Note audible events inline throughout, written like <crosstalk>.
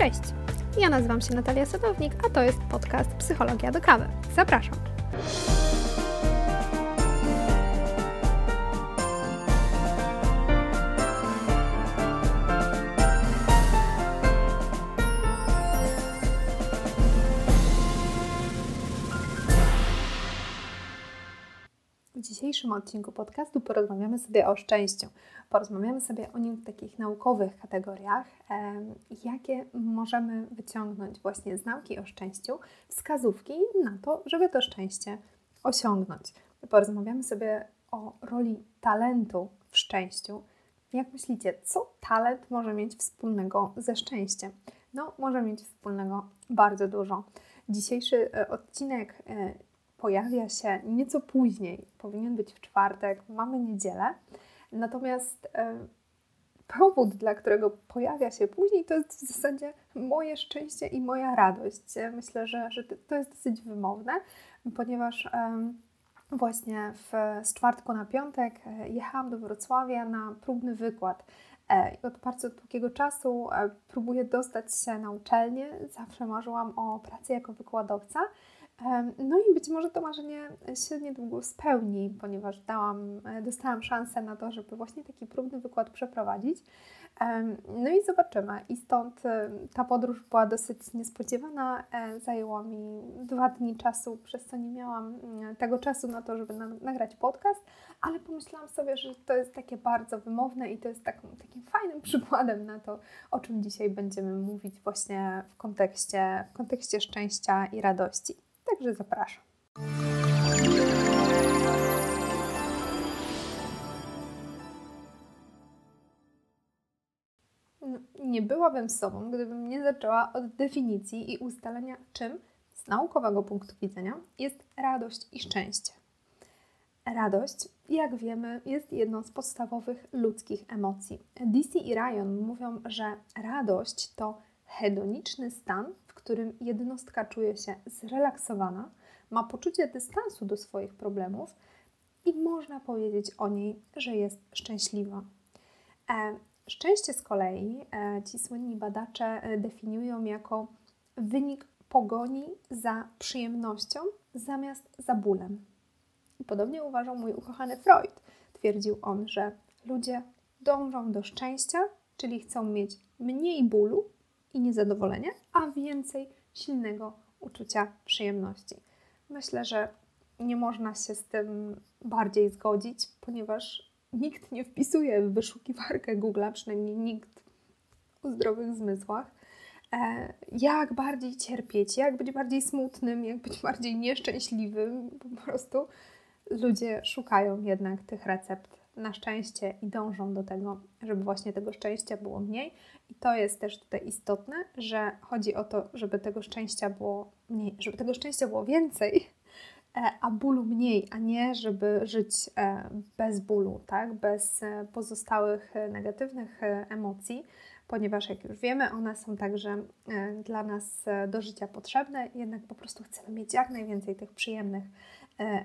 Cześć! Ja nazywam się Natalia Sadownik, a to jest podcast Psychologia do kawy. Zapraszam! Dzisiejszym odcinku podcastu porozmawiamy sobie o szczęściu. Porozmawiamy sobie o nim w takich naukowych kategoriach, jakie możemy wyciągnąć właśnie z nauki o szczęściu, wskazówki na to, żeby to szczęście osiągnąć. Porozmawiamy sobie o roli talentu w szczęściu. Jak myślicie, co talent może mieć wspólnego ze szczęściem? No, może mieć wspólnego bardzo dużo. Dzisiejszy e, odcinek e, pojawia się nieco później, powinien być w czwartek, mamy niedzielę. Natomiast e, powód, dla którego pojawia się później, to jest w zasadzie moje szczęście i moja radość. Myślę, że, że to jest dosyć wymowne, ponieważ e, właśnie w, z czwartku na piątek e, jechałam do Wrocławia na próbny wykład. I od bardzo długiego czasu próbuję dostać się na uczelnię. Zawsze marzyłam o pracy jako wykładowca. No i być może to marzenie się niedługo spełni, ponieważ dałam, e, dostałam szansę na to, żeby właśnie taki próbny wykład przeprowadzić. No i zobaczymy. I stąd e, ta podróż była dosyć niespodziewana. E, zajęło mi dwa dni czasu, przez co nie miałam mm, tego czasu na to, żeby nagrać podcast, ale pomyślałam sobie, że to jest takie bardzo wymowne i to jest takim, takim fajnym <laughs> przykładem na to, o czym dzisiaj będziemy mówić właśnie w kontekście, w kontekście szczęścia i radości. Także zapraszam. No, nie byłabym sobą, gdybym nie zaczęła od definicji i ustalenia, czym z naukowego punktu widzenia jest radość i szczęście. Radość, jak wiemy, jest jedną z podstawowych ludzkich emocji. DC i Ryan mówią, że radość to hedoniczny stan, w którym jednostka czuje się zrelaksowana, ma poczucie dystansu do swoich problemów i można powiedzieć o niej, że jest szczęśliwa. E, szczęście z kolei e, ci słynni badacze e, definiują jako wynik pogoni za przyjemnością zamiast za bólem. I podobnie uważał mój ukochany Freud. Twierdził on, że ludzie dążą do szczęścia, czyli chcą mieć mniej bólu i niezadowolenia, a więcej silnego uczucia przyjemności. Myślę, że nie można się z tym bardziej zgodzić, ponieważ nikt nie wpisuje w wyszukiwarkę Google, przynajmniej nikt o zdrowych zmysłach, e, jak bardziej cierpieć, jak być bardziej smutnym, jak być bardziej nieszczęśliwym. Po prostu ludzie szukają jednak tych recept na szczęście i dążą do tego, żeby właśnie tego szczęścia było mniej. I to jest też tutaj istotne, że chodzi o to, żeby tego szczęścia było mniej, żeby tego szczęścia było więcej, e, a bólu mniej, a nie żeby żyć e, bez bólu, tak? bez e, pozostałych negatywnych emocji, ponieważ jak już wiemy, one są także dla nas do życia potrzebne, jednak po prostu chcemy mieć jak najwięcej tych przyjemnych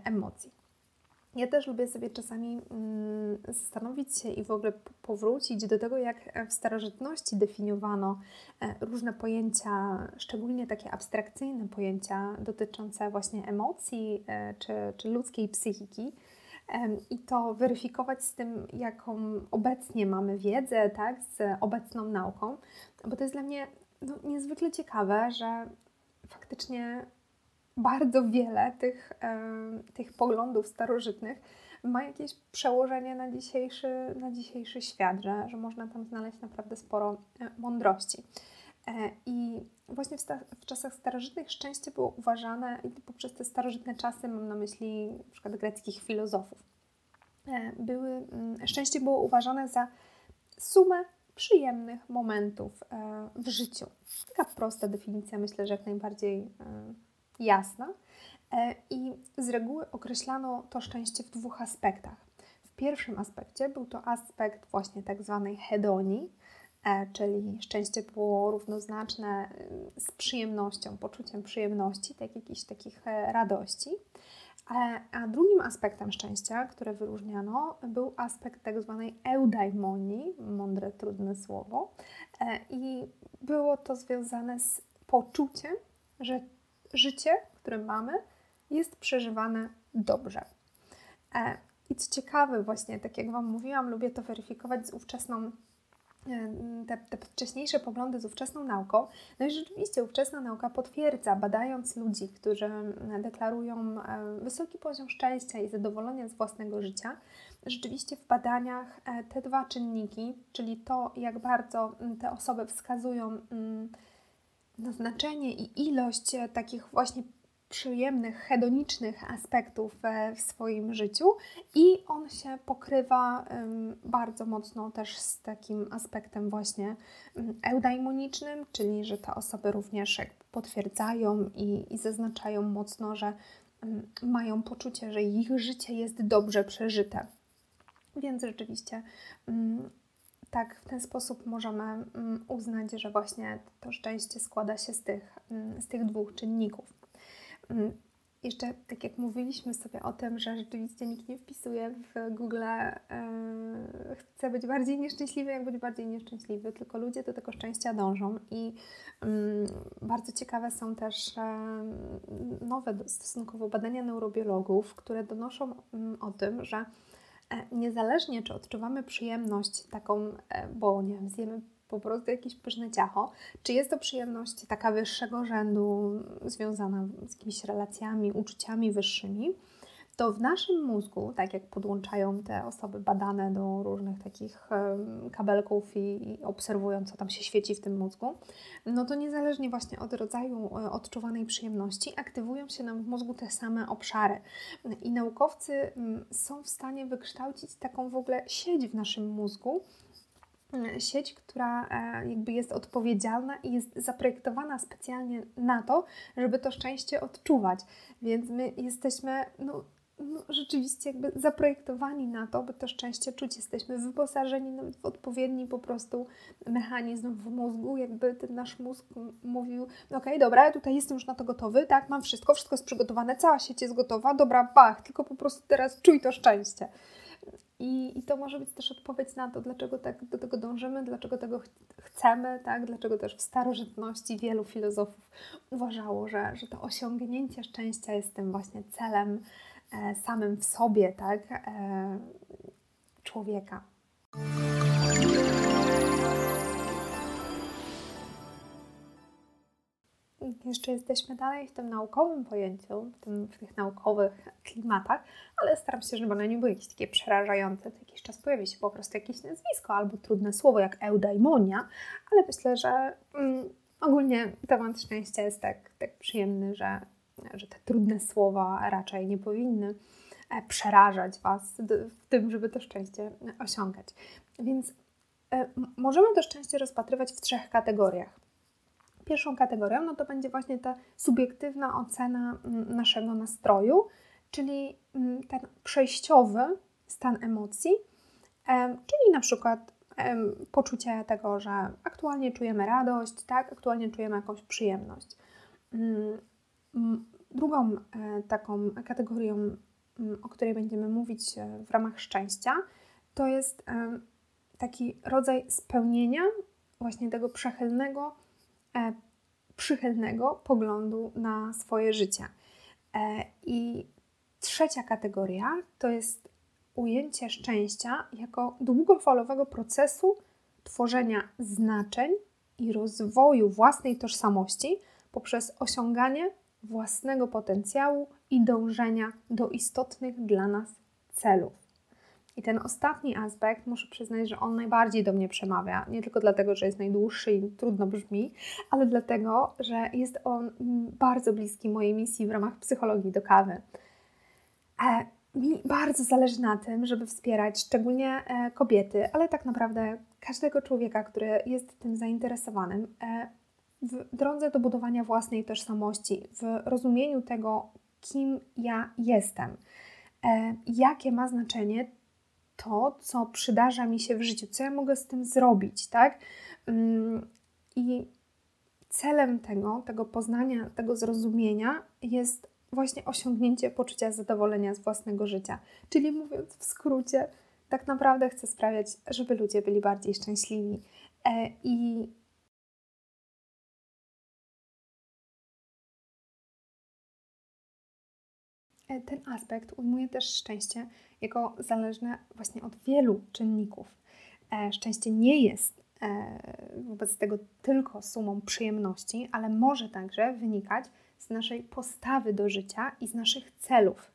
emocji. Ja też lubię sobie czasami mm, zastanowić się i w ogóle powrócić do tego, jak w starożytności definiowano e, różne pojęcia, szczególnie takie abstrakcyjne pojęcia dotyczące właśnie emocji e, czy, czy ludzkiej psychiki. I to weryfikować z tym, jaką obecnie mamy wiedzę, tak, z obecną nauką, bo to jest dla mnie no, niezwykle ciekawe, że faktycznie bardzo wiele tych, tych poglądów starożytnych ma jakieś przełożenie na dzisiejszy, na dzisiejszy świat, że, że można tam znaleźć naprawdę sporo e, mądrości. E, I właśnie w, sta- w, czasach starożytnych szczęście było uważane, i poprzez te starożytne czasy mam na myśli na przykład greckich filozofów, e, były, mm, szczęście było uważane za sumę przyjemnych momentów w życiu. Taka prosta definicja, myślę, że jak najbardziej jasna e, i z reguły określano to szczęście w dwóch aspektach. W pierwszym aspekcie był to aspekt właśnie tak zwanej hedonii, e, czyli szczęście było równoznaczne e, z przyjemnością, poczuciem przyjemności, tak jakichś takich radości. A drugim aspektem szczęścia, które wyróżniano, był aspekt tak zwanej eudaimonii, mądre, trudne słowo. I było to związane z poczuciem, że życie, które mamy, jest przeżywane dobrze. I co ciekawe, właśnie, tak jak Wam mówiłam, lubię to weryfikować z ówczesną e, te, te, wcześniejsze poglądy z ówczesną nauką. No i rzeczywiście ówczesna nauka potwierdza, badając ludzi, którzy deklarują e, wysoki poziom szczęścia i zadowolenia z własnego życia, rzeczywiście w badaniach e, te dwa czynniki, czyli to, jak bardzo te osoby wskazują na znaczenie i ilość takich właśnie przyjemnych, hedonicznych aspektów w swoim życiu i on się pokrywa bardzo mocno też z takim aspektem właśnie eudaimonicznym, czyli że te osoby również potwierdzają i, i zaznaczają mocno, że mają poczucie, że ich życie jest dobrze przeżyte. Więc rzeczywiście tak, w ten sposób możemy uznać, że właśnie to szczęście składa się z tych, z tych dwóch czynników. Mm, jeszcze, tak jak mówiliśmy sobie o tym, że rzeczywiście nikt nie wpisuje w Google, yy, chce być bardziej nieszczęśliwy, jak być bardziej nieszczęśliwy, tylko ludzie do tego szczęścia dążą. I yy, bardzo ciekawe są też yy, nowe stosunkowo badania neurobiologów, które donoszą mm, o tym, że niezależnie czy odczuwamy przyjemność taką, bo nie wiem, zjemy po prostu jakieś pyszne ciacho. Czy jest to przyjemność taka wyższego rzędu, związana z jakimiś relacjami, uczuciami wyższymi? To w naszym mózgu, tak jak podłączają te osoby badane do różnych takich kabelków i, obserwują, co tam się świeci w tym mózgu, no to niezależnie właśnie od rodzaju e, odczuwanej przyjemności, aktywują się nam w mózgu te same obszary. I naukowcy są w stanie wykształcić taką w ogóle sieć w naszym mózgu, sieć, która e, jakby jest odpowiedzialna i jest zaprojektowana specjalnie na to, żeby to szczęście odczuwać. Więc my jesteśmy no, no, rzeczywiście jakby zaprojektowani na to, by to szczęście czuć. Jesteśmy wyposażeni w odpowiedni po prostu mechanizm w mózgu, jakby ten nasz mózg mówił, okej, okay, dobra, tutaj jestem już na to gotowy, tak, mam wszystko, wszystko jest przygotowane, cała sieć jest gotowa, dobra, bach, tylko po prostu teraz czuj to szczęście. I, I to może być też odpowiedź na to, dlaczego tak do tego dążymy, dlaczego tego ch chcemy, tak? dlaczego też w starożytności wielu filozofów uważało, że, że to osiągnięcie szczęścia jest tym właśnie celem samym w sobie tak? E, człowieka. jeszcze jesteśmy dalej w tym naukowym pojęciu, w, tym, w tych naukowych klimatach, ale staram się, żeby one nie były jakieś takie przerażające. Co jakiś czas pojawi się po prostu jakieś nazwisko albo trudne słowo jak eudaimonia, ale myślę, że mm, ogólnie temat szczęścia jest tak, tak przyjemny, że, że te trudne słowa raczej nie powinny e, przerażać Was w tym, żeby to szczęście osiągać. Więc e, możemy to szczęście rozpatrywać w trzech kategoriach. Pierwszą kategorią no to będzie właśnie ta subiektywna ocena mm, naszego nastroju, czyli mm, ten przejściowy stan emocji, czyli na przykład poczucie tego, że aktualnie czujemy radość, tak, aktualnie czujemy jakąś przyjemność. Drugą e, taką kategorią, o której będziemy mówić e, w ramach szczęścia, to jest taki rodzaj spełnienia właśnie tego przechylnego E, przychylnego poglądu na swoje życie. E, I trzecia kategoria to jest ujęcie szczęścia jako długofalowego procesu tworzenia znaczeń i rozwoju własnej tożsamości poprzez osiąganie własnego potencjału i dążenia do istotnych dla nas celów. I ten ostatni aspekt, muszę przyznać, że on najbardziej do mnie przemawia. Nie tylko dlatego, że jest najdłuższy i trudno brzmi, ale dlatego, że jest on bardzo bliski mojej misji w ramach psychologii do kawy. E, mi bardzo zależy na tym, żeby wspierać szczególnie e, kobiety, ale tak naprawdę każdego człowieka, który jest tym zainteresowanym, e, w drodze do budowania własnej tożsamości, w rozumieniu tego, kim ja jestem, jakie ma znaczenie to, co przydarza mi się w życiu, co ja mogę z tym zrobić, tak? Mm, I celem tego, tego poznania, tego zrozumienia jest właśnie osiągnięcie poczucia zadowolenia z własnego życia. Czyli mówiąc w skrócie, tak naprawdę chcę sprawiać, żeby ludzie byli bardziej szczęśliwi. E, I ten aspekt ujmuje też szczęście jako zależne właśnie od wielu czynników. E, szczęście nie jest wobec tego tylko sumą przyjemności, ale może także wynikać z naszej postawy do życia i z naszych celów.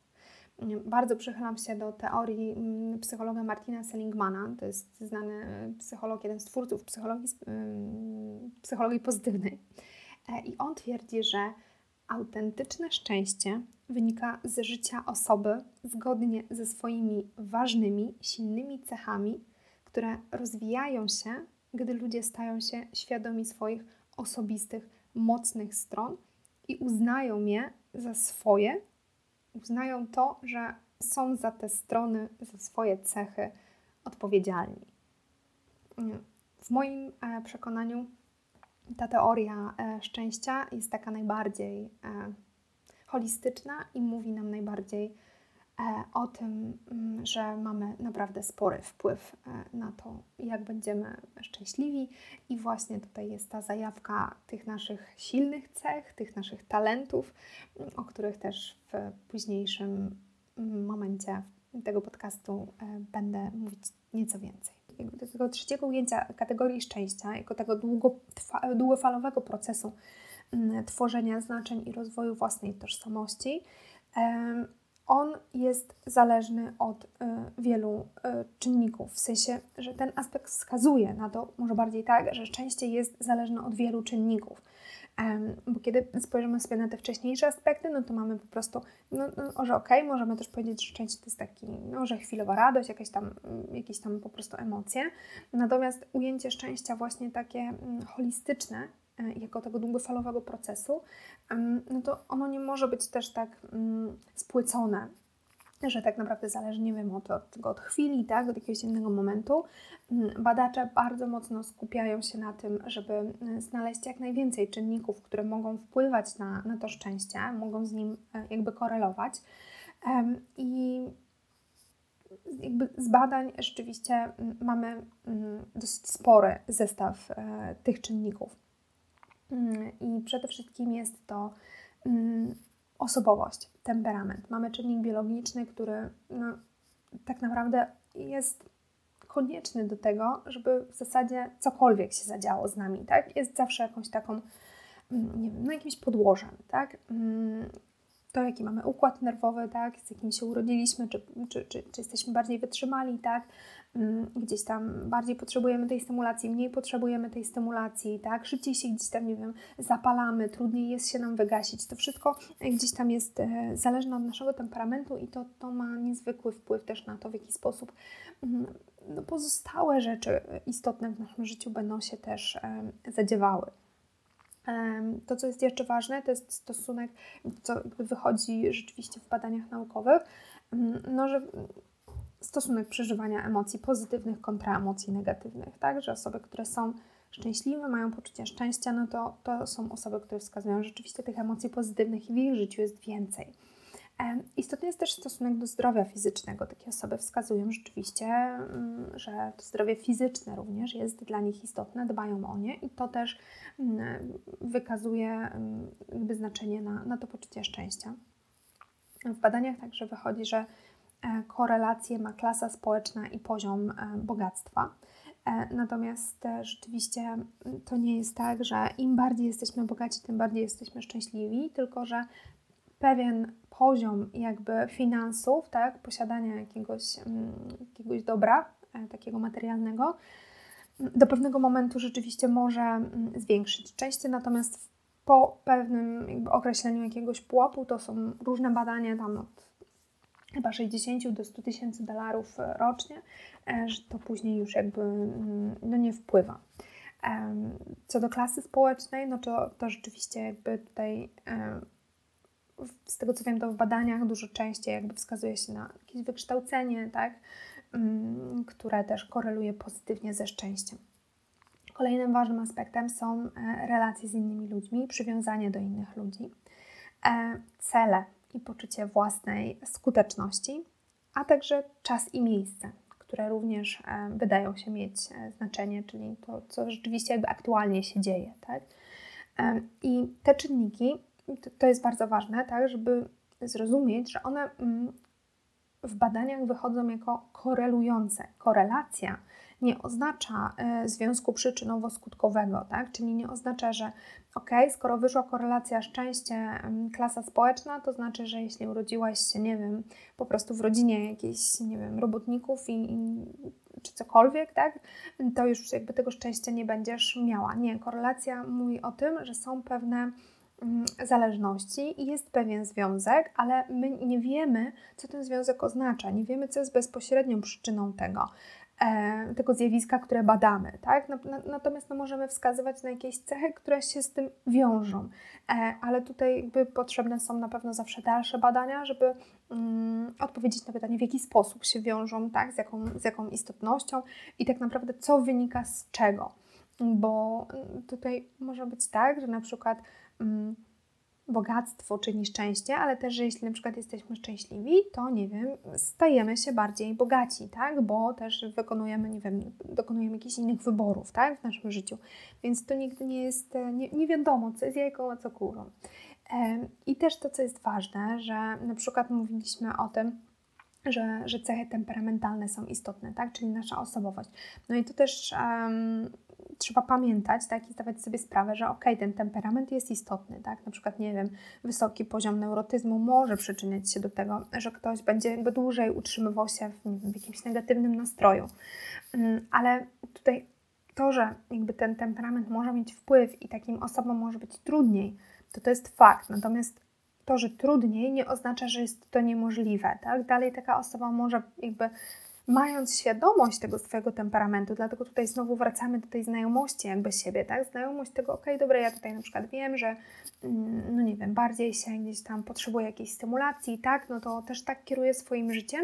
Bardzo przychylam się do teorii mm, psychologa Martina Seligmana. To jest znany psycholog, jeden z twórców psychologii, mm, psychologii pozytywnej. E, I on twierdzi, że autentyczne szczęście wynika z życia osoby zgodnie ze swoimi ważnymi, silnymi cechami, które rozwijają się, gdy ludzie stają się świadomi swoich osobistych, mocnych stron i uznają je za swoje uznają to, że są za te strony, za swoje cechy odpowiedzialni. W moim e, przekonaniu ta teoria e, szczęścia jest taka najbardziej e, holistyczna i mówi nam najbardziej o tym, mm, że mamy naprawdę spory wpływ na to, jak będziemy szczęśliwi, i właśnie tutaj jest ta zajawka tych naszych silnych cech, tych naszych talentów, o których też w późniejszym momencie tego podcastu e, będę mówić nieco więcej. Do tego trzeciego ujęcia kategorii szczęścia, jako tego długofalowego procesu tworzenia znaczeń i rozwoju własnej tożsamości, on jest zależny od y, wielu y, czynników, w sensie, że ten aspekt wskazuje na to, może bardziej tak, że szczęście jest zależne od wielu czynników. Bo kiedy spojrzymy sobie na te wcześniejsze aspekty, no to mamy po prostu, no, no że okej, okay, możemy też powiedzieć, że szczęście to jest taki, no, że chwilowa radość, jakieś tam, mm, jakieś tam po prostu emocje. Natomiast ujęcie szczęścia właśnie takie mm, holistyczne, jako tego długofalowego procesu, no to ono nie może być też tak spłycone że tak naprawdę zależy, nie wiem, od, od, od chwili, tak, od jakiegoś innego momentu. Mm, badacze bardzo mocno skupiają się na tym, żeby mm, znaleźć jak najwięcej czynników, które mogą wpływać na, na to szczęście, mogą z nim e, jakby korelować. I jakby z badań rzeczywiście mm, mamy dosyć spory zestaw e, tych czynników. I przede wszystkim jest to osobowość, temperament. Mamy czynnik biologiczny, który no, tak naprawdę jest konieczny do tego, żeby w zasadzie cokolwiek się zadziało z nami, tak? Jest zawsze jakąś taką, mm, nie wiem, no jakimś podłożem, tak? To, jaki mamy układ nerwowy, tak? Z jakim się urodziliśmy, czy, czy, czy, czy jesteśmy bardziej wytrzymali, tak? Mm, gdzieś tam bardziej potrzebujemy tej stymulacji, mniej potrzebujemy tej stymulacji, tak? Szybciej się gdzieś tam, nie wiem, zapalamy, trudniej jest się nam wygasić. To wszystko gdzieś tam jest e, zależne od naszego temperamentu i to, to ma niezwykły wpływ też na to, w jaki sposób mm, no, pozostałe rzeczy istotne w naszym życiu będą się też zadziewały. To, co jest jeszcze ważne, to jest stosunek, co wychodzi rzeczywiście w badaniach naukowych, mm, no, że stosunek przeżywania emocji pozytywnych kontra emocji negatywnych, tak? Że osoby, które są szczęśliwe, mają poczucie szczęścia, no to, to są osoby, które wskazują, że rzeczywiście tych emocji pozytywnych w ich życiu jest więcej. Istotny jest też stosunek do zdrowia fizycznego. Takie osoby wskazują rzeczywiście, mm, że to zdrowie fizyczne również jest dla nich istotne, dbają o nie i to też mm, wykazuje mm, jakby znaczenie na, na to poczucie szczęścia. W badaniach także wychodzi, że e, korelację ma klasa społeczna i poziom e, bogactwa. E, natomiast rzeczywiście to nie jest tak, że im bardziej jesteśmy bogaci, tym bardziej jesteśmy szczęśliwi, tylko że pewien poziom jakby finansów, tak, posiadania jakiegoś, mm, jakiegoś dobra, e, takiego materialnego, do pewnego momentu rzeczywiście może mm, zwiększyć szczęście, natomiast po pewnym jakby określeniu jakiegoś pułapu, to są różne badania tam od chyba 60 do 100 tysięcy dolarów e, rocznie, e, że to później już jakby mm, no nie wpływa. Co do klasy społecznej, no to, to rzeczywiście jakby tutaj z tego co wiem, to w badaniach dużo częściej jakby wskazuje się na jakieś wykształcenie, tak, mm, które też koreluje pozytywnie ze szczęściem. Kolejnym ważnym aspektem są e, relacje z innymi ludźmi, przywiązanie do innych ludzi, e, cele, i poczucie własnej skuteczności, a także czas i miejsce, które również e, wydają się mieć znaczenie, czyli to, co rzeczywiście jakby aktualnie się dzieje. Tak? I te czynniki, to jest bardzo ważne, tak, żeby zrozumieć, że one mm, w badaniach wychodzą jako korelujące. Korelacja nie oznacza związku przyczynowo-skutkowego, tak? czyli nie oznacza, że ok, skoro wyszła korelacja szczęście, klasa społeczna, to znaczy, że jeśli urodziłaś się, nie wiem, po prostu w rodzinie jakichś, nie wiem, robotników i, i czy cokolwiek, tak, to już jakby tego szczęścia nie będziesz miała. Nie, korelacja mówi o tym, że są pewne zależności i jest pewien związek, ale my nie wiemy, co ten związek oznacza, nie wiemy, co jest bezpośrednią przyczyną tego. E, tego zjawiska, które badamy. Tak? Natomiast no, możemy wskazywać na jakieś cechy, które się z tym wiążą. E, ale tutaj jakby potrzebne są na pewno zawsze dalsze badania, żeby um, odpowiedzieć na pytanie, w jaki sposób się wiążą, tak? z, jaką, z jaką istotnością i tak naprawdę co wynika z czego. Bo tutaj może być tak, że na przykład bogactwo czyni szczęście, ale też, że jeśli na przykład jesteśmy szczęśliwi, to nie wiem, stajemy się bardziej bogaci, tak? Bo też wykonujemy, nie wiem, dokonujemy jakichś innych wyborów, tak? W naszym życiu. Więc to nigdy nie jest, nie, nie wiadomo, co jest jajką, a co kurą. I też to, co jest ważne, że na przykład mówiliśmy o tym, że, że cechy temperamentalne są istotne, tak? czyli nasza osobowość. No i to też um, trzeba pamiętać tak? i zdawać sobie sprawę, że ok, ten temperament jest istotny. Tak? Na przykład, nie wiem, wysoki poziom neurotyzmu może przyczyniać się do tego, że ktoś będzie jakby dłużej utrzymywał się w, wiem, w jakimś negatywnym nastroju. Um, ale tutaj to, że jakby ten temperament może mieć wpływ i takim osobom może być trudniej, to to jest fakt. Natomiast to, że trudniej, nie oznacza, że jest to niemożliwe. Tak? Dalej taka osoba może jakby mając świadomość tego swojego temperamentu, dlatego tutaj znowu wracamy do tej znajomości jakby siebie, tak? Znajomość tego, ok, dobra, ja tutaj na przykład wiem, że mm, no nie wiem, bardziej się gdzieś tam potrzebuję jakiejś stymulacji, tak? No to też tak kieruję swoim życiem,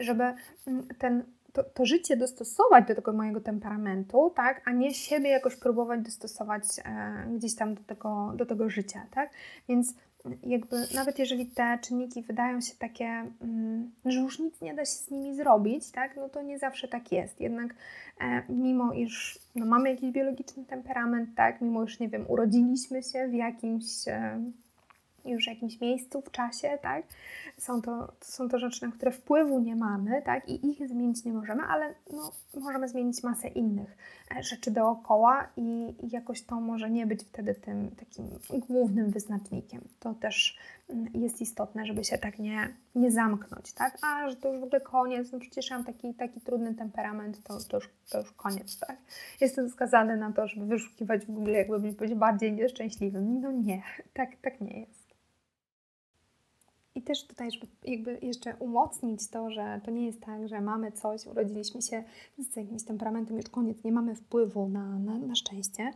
żeby mm, ten to, to, życie dostosować do tego mojego temperamentu, tak, a nie siebie jakoś próbować dostosować e, gdzieś tam do tego, do tego życia, tak? Więc jakby nawet jeżeli te czynniki wydają się takie, mm, że już nic nie da się z nimi zrobić, tak, no to nie zawsze tak jest. Jednak e, mimo iż no, mamy jakiś biologiczny temperament, tak, mimo iż, nie wiem, urodziliśmy się w jakimś e, już jakimś miejscu, w czasie, tak? Są to, są to rzeczy, na które wpływu nie mamy, tak? I ich zmienić nie możemy, ale no, możemy zmienić masę innych rzeczy dookoła i, jakoś to może nie być wtedy tym takim głównym wyznacznikiem. To też mm, jest istotne, żeby się tak nie, nie zamknąć, tak? A, że to już w ogóle koniec, no przecież ja mam taki, taki trudny temperament, to, to, już, to już koniec, tak? Jestem skazany na to, żeby wyszukiwać w Google, jakby być bardziej nieszczęśliwym. No nie, tak, tak nie jest. I też tutaj, żeby jakby jeszcze umocnić to, że to nie jest tak, że mamy coś, urodziliśmy się z jakimś temperamentem, już koniec, nie mamy wpływu na, na, na szczęście,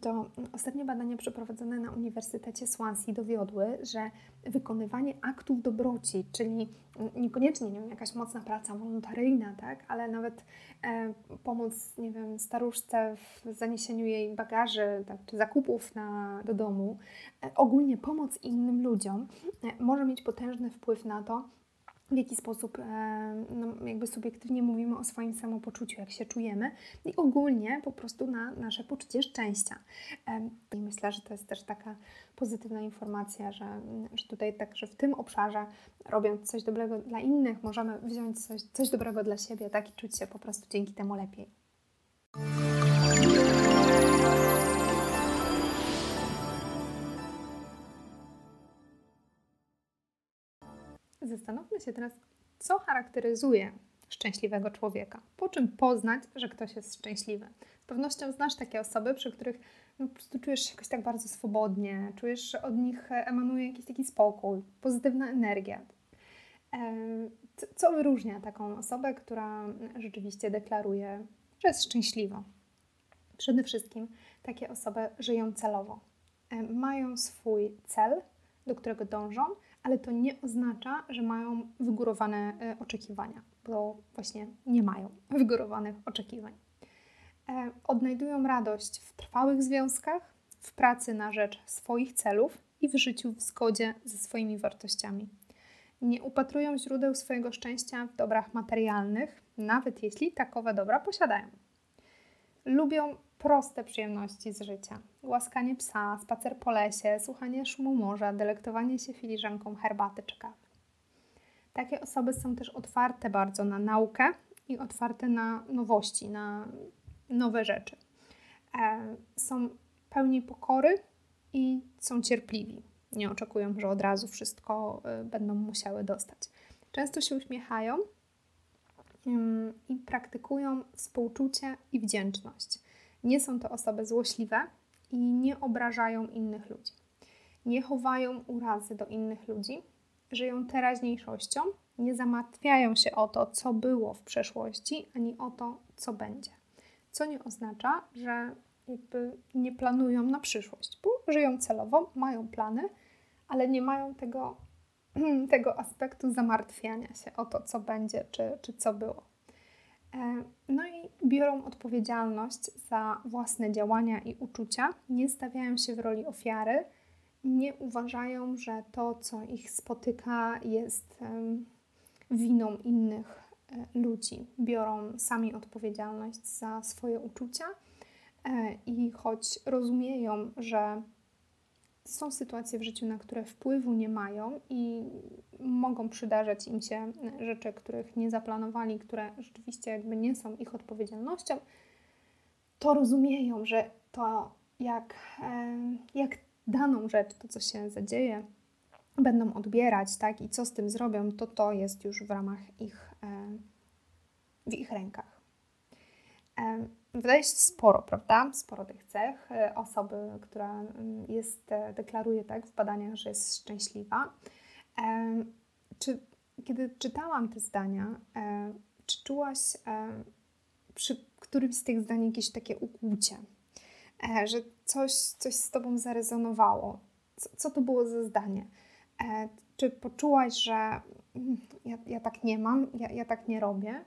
to ostatnie badania przeprowadzone na Uniwersytecie Swansea dowiodły, że wykonywanie aktów dobroci, czyli niekoniecznie nie wiem, jakaś mocna praca wolontaryjna, tak, ale nawet e, pomoc, nie wiem, staruszce w zaniesieniu jej bagaży tak, czy zakupów na, do domu, e, ogólnie pomoc innym ludziom e, może mieć potężny wpływ na to, w jaki sposób e, no, jakby subiektywnie mówimy o swoim samopoczuciu, jak się czujemy i ogólnie po prostu na nasze poczucie szczęścia. E, I myślę, że to jest też taka pozytywna informacja, że, że tutaj także w tym obszarze robiąc coś dobrego dla innych, możemy wziąć coś, coś dobrego dla siebie tak i czuć się po prostu dzięki temu lepiej. Zastanówmy się teraz, co charakteryzuje szczęśliwego człowieka. Po czym poznać, że ktoś jest szczęśliwy? Z pewnością znasz takie osoby, przy których no, po prostu czujesz się jakoś tak bardzo swobodnie, czujesz, że od nich emanuje jakiś taki spokój, pozytywna energia. Co wyróżnia taką osobę, która rzeczywiście deklaruje, że jest szczęśliwa? Przede wszystkim takie osoby żyją celowo. Mają swój cel, do którego dążą, ale to nie oznacza, że mają wygórowane e, oczekiwania, bo właśnie nie mają <laughs> wygórowanych oczekiwań. E, odnajdują radość w trwałych związkach, w pracy na rzecz swoich celów i w życiu w zgodzie ze swoimi wartościami. Nie upatrują źródeł swojego szczęścia w dobrach materialnych, nawet jeśli takowe dobra posiadają. Lubią proste przyjemności z życia. Łaskanie psa, spacer po lesie, słuchanie szumu morza, delektowanie się filiżanką herbaty czy kawy. Takie osoby są też otwarte bardzo na naukę i otwarte na nowości, na nowe rzeczy. E, są pełni pokory i są cierpliwi. Nie oczekują, że od razu wszystko e, będą musiały dostać. Często się uśmiechają i praktykują współczucie i wdzięczność. Nie są to osoby złośliwe i nie obrażają innych ludzi. Nie chowają urazy do innych ludzi, żyją teraźniejszością, nie zamartwiają się o to, co było w przeszłości, ani o to, co będzie. Co nie oznacza, że nie planują na przyszłość, bo żyją celowo, mają plany, ale nie mają tego, <clears throat> tego aspektu zamartwiania się o to, co będzie, czy, czy co było. E, no i biorą odpowiedzialność za własne działania i uczucia, nie stawiają się w roli ofiary, nie uważają, że to, co ich spotyka, jest winą innych e, ludzi. Biorą sami odpowiedzialność za swoje uczucia e, i choć rozumieją, że są sytuacje w życiu, na które wpływu nie mają i mogą przydarzać im się rzeczy, których nie zaplanowali, które rzeczywiście jakby nie są ich odpowiedzialnością, to rozumieją, że to jak, jak daną rzecz, to co się zadzieje, będą odbierać, tak, i co z tym zrobią, to to jest już w ramach ich, w ich rękach. Wydaje się sporo, prawda? Sporo tych cech e, osoby, która mm, jest, e, deklaruje tak w badaniach, że jest szczęśliwa. Czy kiedy czytałam te zdania, e, czy czułaś przy którymś z tych zdań jakieś takie ukłucie, że coś, coś z tobą zarezonowało? Co, co to było za zdanie? Czy poczułaś, że mm, ja, ja tak nie mam, ja, ja tak nie robię?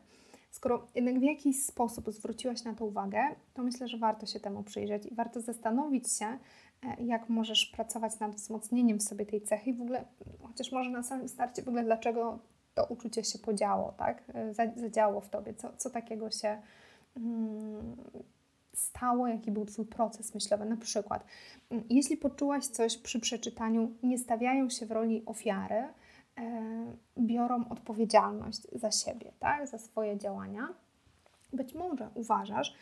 Skoro jednak w jakiś sposób zwróciłaś na to uwagę, to myślę, że warto się temu przyjrzeć i warto zastanowić się, e, jak możesz pracować nad wzmocnieniem w sobie tej cechy i w ogóle, chociaż może na samym starcie w ogóle dlaczego to uczucie się podziało, tak? E, zadziało w tobie, co, co takiego się hmm, stało, jaki był Twój proces myślowy. Na przykład, mm, jeśli poczułaś coś przy przeczytaniu, nie stawiają się w roli ofiary, biorą odpowiedzialność za siebie, tak? za swoje działania. Być może uważasz,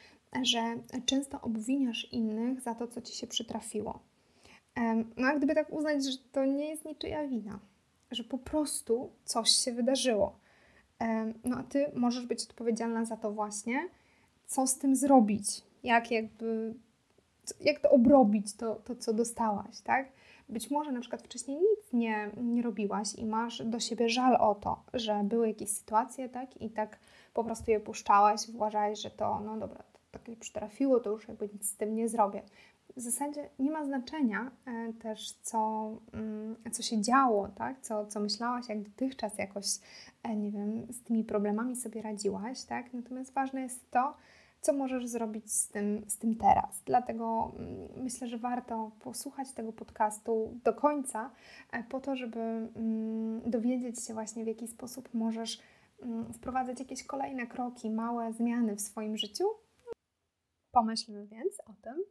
że często obwiniasz innych za to, co ci się przytrafiło. E, no a gdyby tak uznać, że to nie jest niczyja wina, że po prostu coś się wydarzyło. E, no a ty możesz być odpowiedzialna za to właśnie, co z tym zrobić, jak jakby, jak to obrobić, to, to co dostałaś, tak? Być może na przykład wcześniej nic nie, nie robiłaś i masz do siebie żal o to, że były jakieś sytuacje, tak? I tak po prostu je puszczałaś, uważałaś, że to, no dobra, to tak nie przytrafiło, to już jakby nic z tym nie zrobię. W zasadzie nie ma znaczenia e, też, co, mm, co się działo, tak? Co, co myślałaś, jak dotychczas jakoś, e, nie wiem, z tymi problemami sobie radziłaś, tak? Natomiast ważne jest to, co możesz zrobić z tym, z tym teraz. Dlatego mm, myślę, że warto posłuchać tego podcastu do końca, e, po to, żeby mm, dowiedzieć się właśnie, w jaki sposób możesz mm, wprowadzać jakieś kolejne kroki, małe zmiany w swoim życiu. Pomyślmy więc o tym,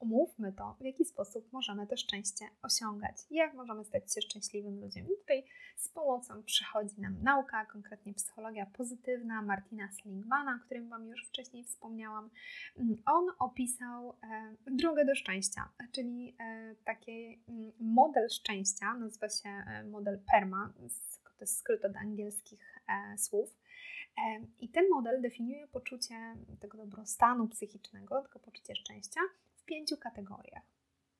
omówmy to, w jaki sposób możemy to szczęście osiągać jak możemy stać się szczęśliwym ludziem. I tutaj z pomocą przychodzi nam nauka, konkretnie psychologia pozytywna Martina Seligmana, o którym Wam już wcześniej wspomniałam. On opisał e, drogę do szczęścia, czyli e, taki mm, model szczęścia, nazywa się e, model PERMA, to jest skrót od angielskich słów. I ten model definiuje poczucie tego dobrostanu psychicznego, tego poczucie szczęścia pięciu kategoriach: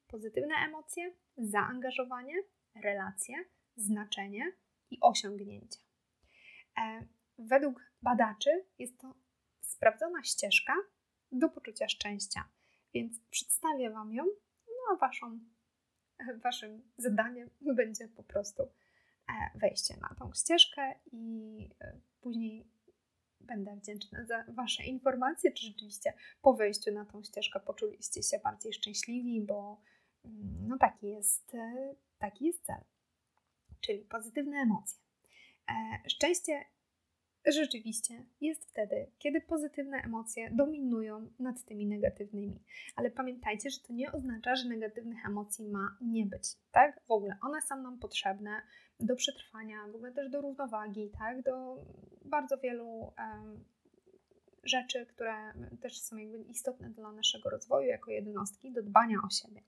pozytywne emocje, zaangażowanie, relacje, znaczenie i osiągnięcia. E, według badaczy jest to sprawdzona ścieżka do poczucia szczęścia, więc przedstawię Wam ją, no a waszą, Waszym zadaniem <laughs> będzie po prostu e, wejście na tą ścieżkę i e, później Będę wdzięczna za Wasze informacje, czy rzeczywiście po wejściu na tą ścieżkę poczuliście się bardziej szczęśliwi, bo mm, no taki jest, e, taki jest cel. Czyli pozytywne emocje. E, szczęście rzeczywiście jest wtedy, kiedy pozytywne emocje dominują nad tymi negatywnymi. Ale pamiętajcie, że to nie oznacza, że negatywnych emocji ma nie być, tak? W ogóle one są nam potrzebne do przetrwania, w ogóle też do równowagi, tak? Do bardzo wielu um, rzeczy, które też są jakby istotne dla naszego rozwoju jako jednostki, do dbania o siebie.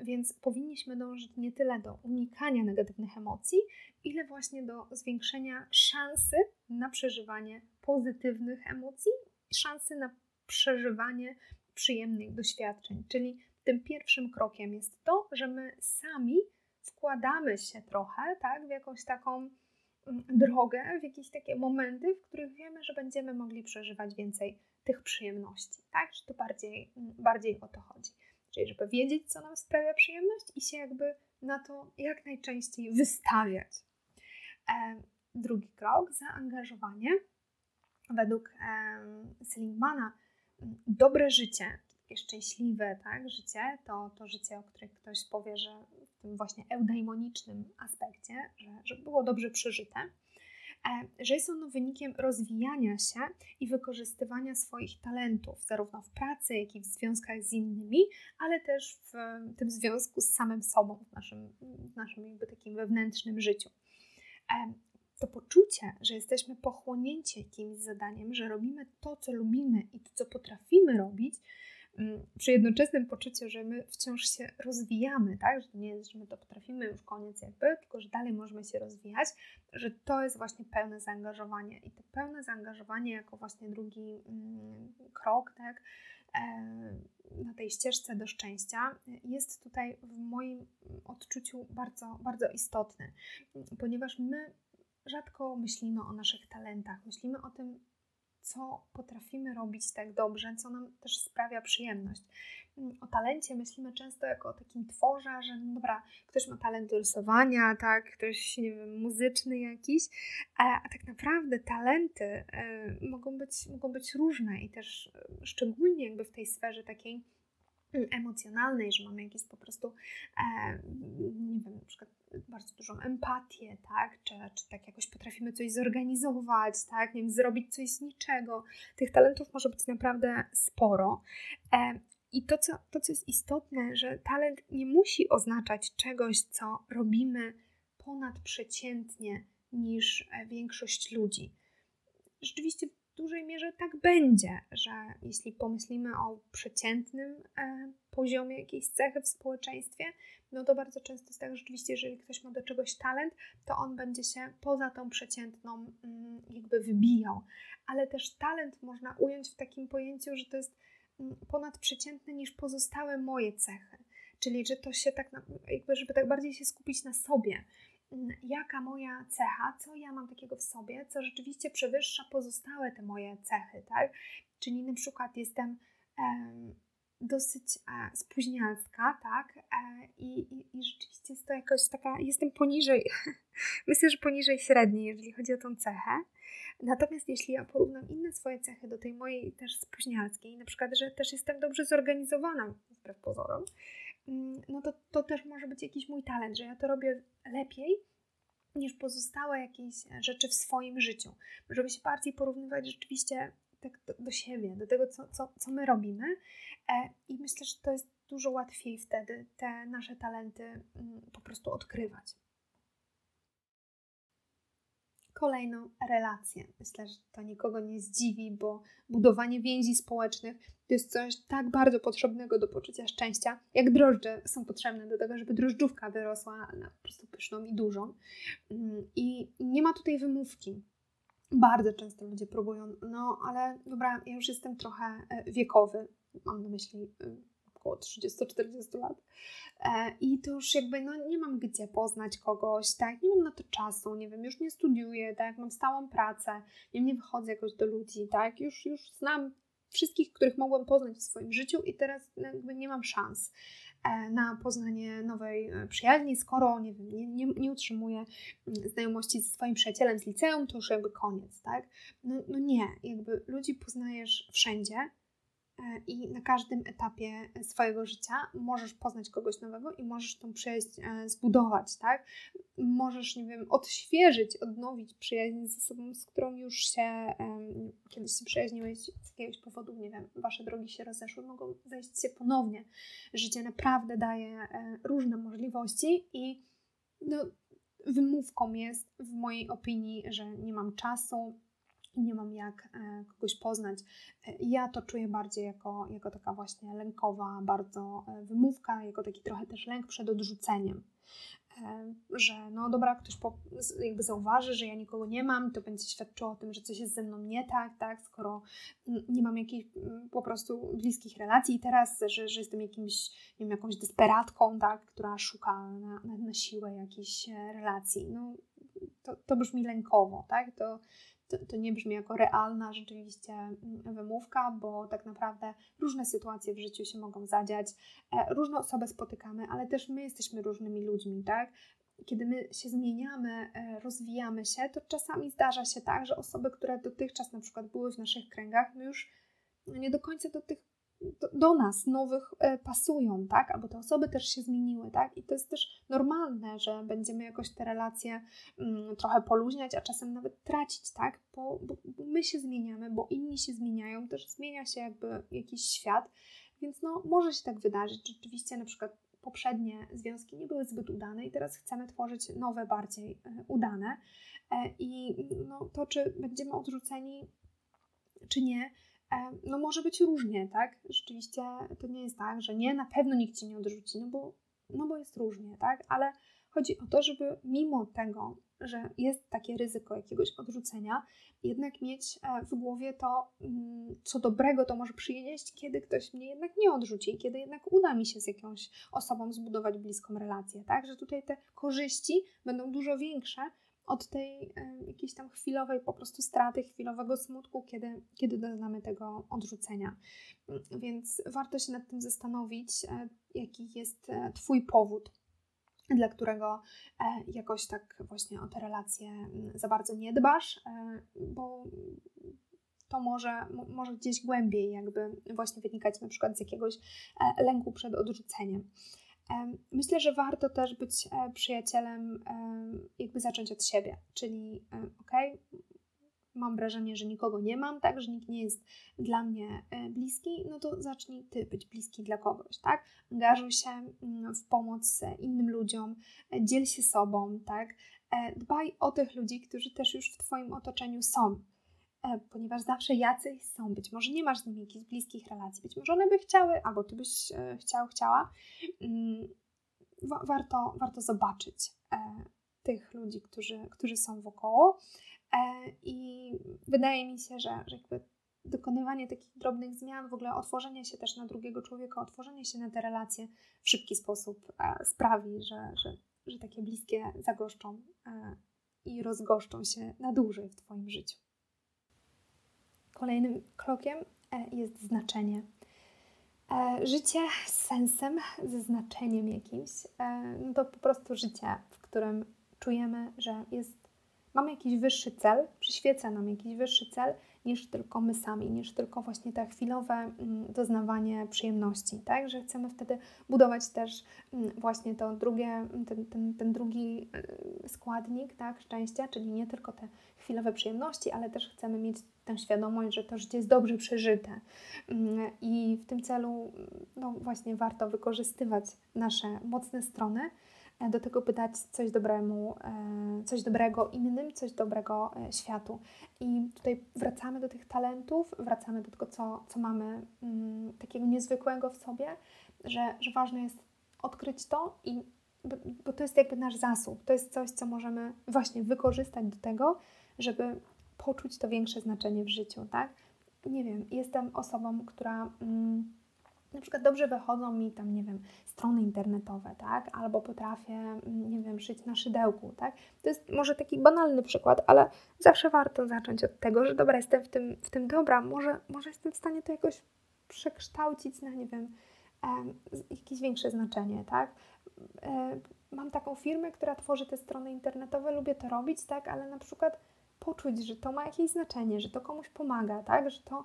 Więc powinniśmy dążyć nie tyle do unikania negatywnych emocji, ile właśnie do zwiększenia szansy na przeżywanie pozytywnych emocji, szansy na przeżywanie przyjemnych doświadczeń. Czyli tym pierwszym krokiem jest to, że my sami wkładamy się trochę tak, w jakąś taką mm, drogę, w jakieś takie momenty, w których wiemy, że będziemy mogli przeżywać więcej tych przyjemności. Tak, że to bardziej, mm, bardziej o to chodzi. Czyli żeby wiedzieć, co nam sprawia przyjemność i się jakby na to jak najczęściej wystawiać. E, drugi krok, zaangażowanie. Według e, Seligmana dobre życie, takie szczęśliwe tak, życie, to to życie, o którym ktoś powie, że w tym właśnie eudaimonicznym aspekcie, że, że było dobrze przeżyte, że jest ono wynikiem rozwijania się i wykorzystywania swoich talentów, zarówno w pracy, jak i w związkach z innymi, ale też w tym związku z samym sobą, w naszym, w naszym jakby takim wewnętrznym życiu. E, to poczucie, że jesteśmy pochłonięci jakimś zadaniem, że robimy to, co lubimy i to, co potrafimy robić, przy jednoczesnym poczuciu, że my wciąż się rozwijamy, tak? Że nie jest, że my to potrafimy już koniec jakby, tylko że dalej możemy się rozwijać, że to jest właśnie pełne zaangażowanie i to pełne zaangażowanie jako właśnie drugi mm, krok, tak? E, na tej ścieżce do szczęścia jest tutaj w moim odczuciu bardzo, bardzo istotny, ponieważ my rzadko myślimy o naszych talentach, myślimy o tym, co potrafimy robić tak dobrze, co nam też sprawia przyjemność. O talencie myślimy często jako o takim tworze, że no dobra, ktoś ma talent do rysowania, tak, ktoś, nie wiem, muzyczny jakiś, a, tak naprawdę talenty y, mogą, być, mogą być różne i też y, szczególnie jakby w tej sferze takiej emocjonalnej, że mamy jakieś po prostu, e, nie wiem, na przykład bardzo dużą empatię, tak? Czy, czy tak jakoś potrafimy coś zorganizować, tak? Nie wiem, zrobić coś z niczego. Tych talentów może być naprawdę sporo. E, I to co, to, co jest istotne, że talent nie musi oznaczać czegoś, co robimy ponadprzeciętnie niż e, większość ludzi. Rzeczywiście dużej mierze tak będzie, że jeśli pomyślimy o przeciętnym e, poziomie jakiejś cechy w społeczeństwie, no to bardzo często jest tak, że rzeczywiście, jeżeli ktoś ma do czegoś talent, to on będzie się poza tą przeciętną mm, jakby wybijał. Ale też talent można ująć w takim pojęciu, że to jest mm, ponadprzeciętne niż pozostałe moje cechy. Czyli, że to się tak, jakby, żeby tak bardziej się skupić na sobie, jaka moja cecha, co ja mam takiego w sobie, co rzeczywiście przewyższa pozostałe te moje cechy, tak? Czyli na przykład jestem dosyć e, spóźnialska, tak? E, i, i, rzeczywiście jest to jakoś taka, jestem poniżej, <laughs> myślę, że poniżej średniej, jeżeli chodzi o tą cechę. Natomiast jeśli ja porównam inne swoje cechy do tej mojej też spóźnialskiej, na przykład, że też jestem dobrze zorganizowana, wbrew pozorom, no to, to też może być jakiś mój talent, że ja to robię lepiej niż pozostałe jakieś rzeczy w swoim życiu. Żeby się bardziej porównywać rzeczywiście tak do, do siebie, do tego, co, co, co my robimy. E, I myślę, że to jest dużo łatwiej wtedy te nasze talenty mm, po prostu odkrywać. Kolejną relację. Myślę, że to nikogo nie zdziwi, bo budowanie więzi społecznych to jest coś tak bardzo potrzebnego do poczucia szczęścia, jak drożdże są potrzebne do tego, żeby drożdżówka wyrosła na po prostu pyszną i dużą. Mm, I nie ma tutaj wymówki. Bardzo często ludzie próbują, no ale dobra, ja już jestem trochę e, wiekowy, mam na myśli y, około 30-40 lat. E, I to już jakby no, nie mam gdzie poznać kogoś, tak? Nie mam na to czasu, nie wiem, już nie studiuję, tak? Mam stałą pracę, nie, nie wychodzę jakoś do ludzi, tak? Już, już znam wszystkich, których mogłam poznać w swoim życiu i teraz jakby nie mam szans e, na poznanie nowej e, przyjaźni, skoro nie, wiem, nie, nie, nie utrzymuję mm, znajomości ze swoim przyjacielem z liceum, to już jakby koniec, tak? No, no nie, jakby ludzi poznajesz wszędzie, i na każdym etapie swojego życia możesz poznać kogoś nowego i możesz tą przyjaźń zbudować, tak? Możesz, nie wiem, odświeżyć, odnowić przyjaźń z osobą, z którą już się kiedyś się przyjaźniłeś z jakiegoś powodu, nie wiem, wasze drogi się rozeszły, mogą zajść się ponownie. Życie naprawdę daje różne możliwości i no, wymówką jest w mojej opinii, że nie mam czasu, i nie mam jak e, kogoś poznać. E, ja to czuję bardziej jako, jako taka właśnie lękowa bardzo e, wymówka, jako taki trochę też lęk przed odrzuceniem. Że no dobra, ktoś po, jakby zauważy, że ja nikogo nie mam, to będzie świadczyło o tym, że coś jest ze mną nie tak, tak, skoro nie mam jakichś po prostu bliskich relacji i teraz, że, że jestem jakimś, nie wiem, jakąś desperatką, tak, która szuka na, na, na siłę jakiejś relacji. No, to, to brzmi lękowo, tak? To, to, to nie brzmi jako realna rzeczywiście mm, wymówka, bo tak naprawdę różne sytuacje w życiu się mogą zadziać, e, różne osoby spotykamy, ale też my jesteśmy różnymi ludźmi, tak? Kiedy my się zmieniamy, e, rozwijamy się, to czasami zdarza się tak, że osoby, które dotychczas na przykład były w naszych kręgach, my już nie do końca do tych do, nas nowych e, pasują, tak? Albo te osoby też się zmieniły, tak? I to jest też normalne, że będziemy jakoś te relacje mm, trochę poluźniać, a czasem nawet tracić, tak? Bo, bo, bo, my się zmieniamy, bo inni się zmieniają, też zmienia się jakby jakiś świat, więc no może się tak wydarzyć. Rzeczywiście na przykład poprzednie związki nie były zbyt udane i teraz chcemy tworzyć nowe, bardziej e, udane. E, I no, to, czy będziemy odrzuceni, czy nie, no może być różnie, tak? Rzeczywiście to nie jest tak, że nie, na pewno nikt Cię nie odrzuci, no bo, no bo jest różnie, tak? Ale chodzi o to, żeby mimo tego, że jest takie ryzyko jakiegoś odrzucenia, jednak mieć e, w głowie to, mm, co dobrego to może przynieść, kiedy ktoś mnie jednak nie odrzuci, kiedy jednak uda mi się z jakąś osobą zbudować bliską relację, tak? Że tutaj te korzyści będą dużo większe od tej e, jakiejś tam chwilowej po prostu straty, chwilowego smutku, kiedy, kiedy doznamy tego odrzucenia. Więc warto się nad tym zastanowić, e, jaki jest e, Twój powód, dla którego jakoś tak właśnie o te relacje za bardzo nie dbasz, bo to może, może gdzieś głębiej jakby właśnie wynikać na przykład z jakiegoś lęku przed odrzuceniem. Myślę, że warto też być e, przyjacielem, jakby zacząć od siebie, czyli ok, mam wrażenie, że nikogo nie mam, tak, że nikt nie jest dla mnie e, bliski, no to zacznij ty być bliski dla kogoś, tak? Angażuj się mm, w pomoc innym ludziom, e, dziel się sobą, tak? Dbaj o tych ludzi, którzy też już w Twoim otoczeniu są. E, ponieważ zawsze jacyś są. Być może nie masz z nimi jakichś bliskich relacji, być może one by chciały, albo ty byś e, chciał, chciała. Mm, warto, warto zobaczyć e, tych ludzi, którzy, którzy są wokoło. I wydaje mi się, że, że jakby dokonywanie takich drobnych zmian, w ogóle otworzenie się też na drugiego człowieka, otworzenie się na te relacje w szybki sposób sprawi, że, że, że takie bliskie zagoszczą i rozgoszczą się na dłużej w Twoim życiu. Kolejnym krokiem e, jest znaczenie. E, życie z sensem, ze znaczeniem jakimś, e, no to po prostu życie, w którym czujemy, że jest, mamy jakiś wyższy cel, przyświeca nam jakiś wyższy cel niż tylko my sami, niż tylko właśnie te chwilowe mm, doznawanie przyjemności, tak? Że chcemy wtedy budować też mm, właśnie to drugie, ten, ten, ten drugi składnik, tak? Szczęścia, czyli nie tylko te chwilowe przyjemności, ale też chcemy mieć tę świadomość, że to życie jest dobrze przeżyte. Mm, I w tym celu no właśnie warto wykorzystywać nasze mocne strony do tego, by dać coś, dobremu, e, coś dobrego innym, coś dobrego e, światu. I tutaj wracamy do tych talentów, wracamy do tego, co, co mamy mm, takiego niezwykłego w sobie, że, że ważne jest odkryć to i bo, bo to jest jakby nasz zasób, to jest coś, co możemy właśnie wykorzystać do tego, żeby poczuć to większe znaczenie w życiu, tak? Nie wiem, jestem osobą, która mm, na przykład dobrze wychodzą mi tam, nie wiem, strony internetowe, tak? Albo potrafię, mm, nie wiem, szyć na szydełku, tak? To jest może taki banalny przykład, ale zawsze warto zacząć od tego, że dobra, jestem w tym, w tym dobra, może, może jestem w stanie to jakoś przekształcić na, nie wiem, jakieś większe znaczenie, tak? E, mam taką firmę, która tworzy te strony internetowe, lubię to robić, tak? Ale na przykład poczuć, że to ma jakieś znaczenie, że to komuś pomaga, tak? Że to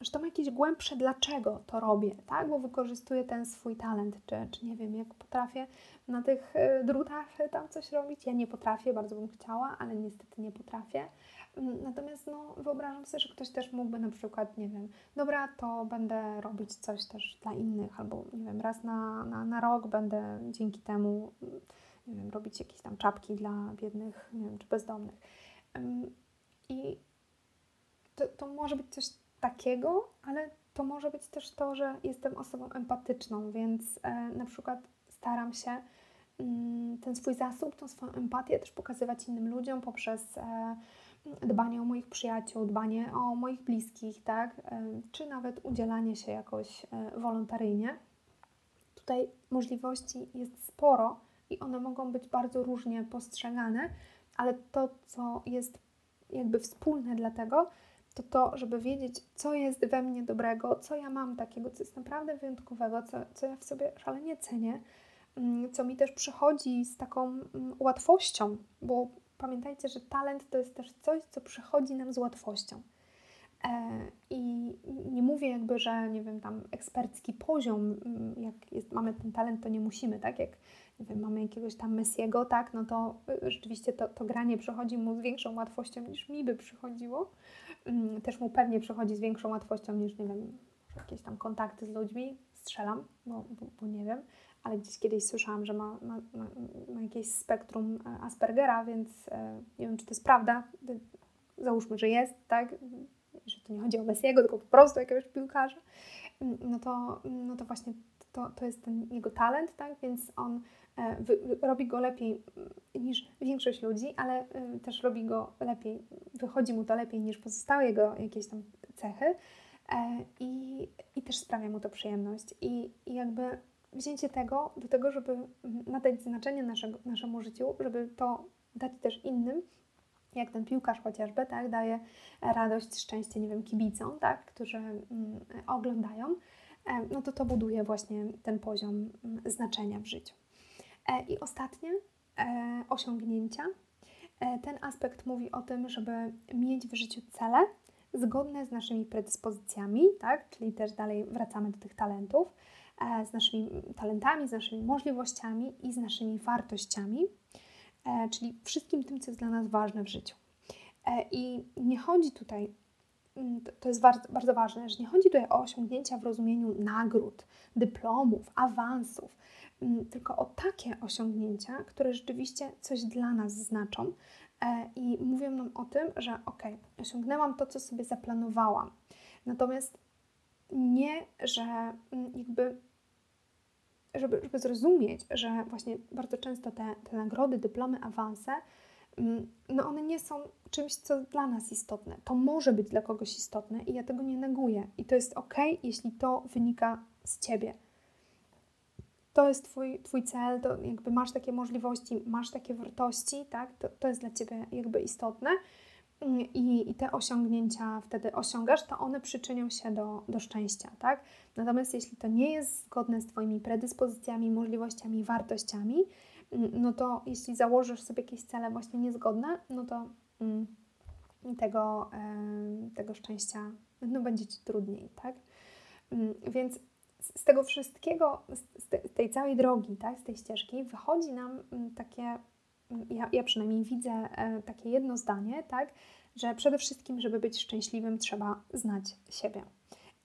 że to ma jakieś głębsze dlaczego to robię, tak? Bo wykorzystuję ten swój talent, czy, czy nie wiem, jak potrafię na tych e, drutach tam coś robić. Ja nie potrafię, bardzo bym chciała, ale niestety nie potrafię. Mm, natomiast no, wyobrażam sobie, że ktoś też mógłby na przykład, nie wiem, dobra, to będę robić coś też dla innych, albo nie wiem, raz na, na, na rok będę dzięki temu, nie wiem, robić jakieś tam czapki dla biednych, nie wiem, czy bezdomnych. I to, to może być coś takiego, ale to może być też to, że jestem osobą empatyczną, więc e, na przykład staram się mm, ten swój zasób, tą swoją empatię też pokazywać innym ludziom poprzez e, dbanie o moich przyjaciół, dbanie o moich bliskich, tak? E, czy nawet udzielanie się jakoś e, wolontaryjnie. Tutaj możliwości jest sporo i one mogą być bardzo różnie postrzegane, ale to, co jest jakby wspólne dla tego, to to, żeby wiedzieć, co jest we mnie dobrego, co ja mam takiego, co jest naprawdę wyjątkowego, co, co ja w sobie szalenie cenię, mm, co mi też przychodzi z taką mm, łatwością, bo pamiętajcie, że talent to jest też coś, co przychodzi nam z łatwością. E, I nie mówię jakby, że nie wiem, tam ekspercki poziom, mm, jak jest, mamy ten talent, to nie musimy, tak? Jak nie wiem, mamy jakiegoś tam Messiego, tak? No to y, rzeczywiście to, to granie przychodzi mu z większą łatwością niż mi by przychodziło. Mm, też mu pewnie przychodzi z większą łatwością niż, nie wiem, jakieś tam kontakty z ludźmi. Strzelam, bo, bo, bo nie wiem ale gdzieś kiedyś słyszałam, że ma, ma, ma, ma jakieś spektrum e, Aspergera, więc e, nie wiem, czy to jest prawda. Załóżmy, że jest, tak? Że to nie chodzi o Messiego, tylko po prostu jakiegoś piłkarza. Mm, no to, no to właśnie to, to jest ten jego talent, tak? Więc on e, wy, robi go lepiej mm, niż większość ludzi, ale też robi go lepiej, wychodzi mu to lepiej niż pozostałe jego jakieś tam cechy. I, i też sprawia mu to przyjemność. I, i jakby wzięcie tego do tego, żeby nadać znaczenie naszego, naszemu życiu, żeby to dać też innym, jak ten piłkarz chociażby, tak, daje radość, szczęście, nie wiem, kibicom, tak, którzy mm, oglądają, e, no to to buduje właśnie ten poziom mm, znaczenia w życiu. E, I ostatnie, e, osiągnięcia. Ten aspekt mówi o tym, żeby mieć w życiu cele zgodne z naszymi predyspozycjami, tak, czyli też dalej wracamy do tych talentów, E, z naszymi talentami, z naszymi możliwościami i z naszymi wartościami, e, czyli wszystkim tym, co jest dla nas ważne w życiu. E, I nie chodzi tutaj, to jest bardzo, bardzo ważne, że nie chodzi tutaj o osiągnięcia w rozumieniu nagród, dyplomów, awansów, mm, tylko o takie osiągnięcia, które rzeczywiście coś dla nas znaczą i mówią nam o tym, że ok, osiągnęłam to, co sobie zaplanowałam. Natomiast nie, że mm, jakby żeby, żeby zrozumieć, że właśnie bardzo często te, te nagrody, dyplomy, awanse, mm, no one nie są czymś, co dla nas istotne. To może być dla kogoś istotne i ja tego nie neguję. I to jest ok, jeśli to wynika z ciebie. To jest twój, twój cel, to jakby masz takie możliwości, masz takie wartości, tak? To, to jest dla ciebie jakby istotne i, i te osiągnięcia wtedy osiągasz, to one przyczynią się do, do szczęścia, tak? Natomiast jeśli to nie jest zgodne z Twoimi predyspozycjami, możliwościami, wartościami, mm, no to jeśli założysz sobie jakieś cele właśnie niezgodne, no to mm, tego, e, tego szczęścia no, będzie Ci trudniej, tak? Mm, więc z tego wszystkiego, z, z tej całej drogi, tak, z tej ścieżki, wychodzi nam mm, takie ja, ja przynajmniej widzę e, takie jedno zdanie, tak, że przede wszystkim, żeby być szczęśliwym, trzeba znać siebie.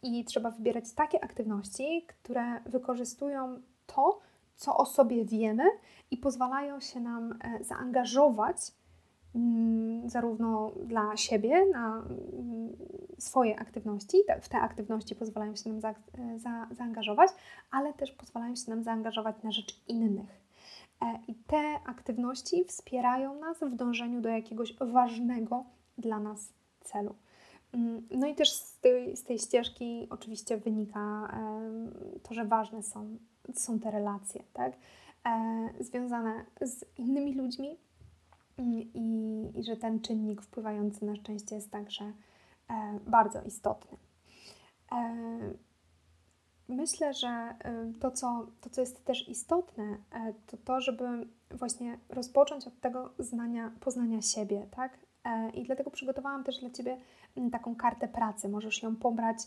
I trzeba wybierać takie aktywności, które wykorzystują to, co o sobie wiemy i pozwalają się nam e, zaangażować mm, zarówno dla siebie, na mm, swoje aktywności, w te aktywności pozwalają się nam za, e, za, zaangażować, ale też pozwalają się nam zaangażować na rzecz innych. E, I te aktywności wspierają nas w dążeniu do jakiegoś ważnego dla nas celu. Mm, no i też z tej, z tej ścieżki oczywiście wynika to, że ważne są, są te relacje, tak? E, związane z innymi ludźmi mm, i, i że ten czynnik wpływający na szczęście jest także e, bardzo istotny. Myślę, że y, to co, to, co jest też istotne, e, to to, żeby właśnie rozpocząć od tego znania, poznania siebie, tak? E, I dlatego przygotowałam też dla Ciebie taką kartę pracy. Możesz ją pobrać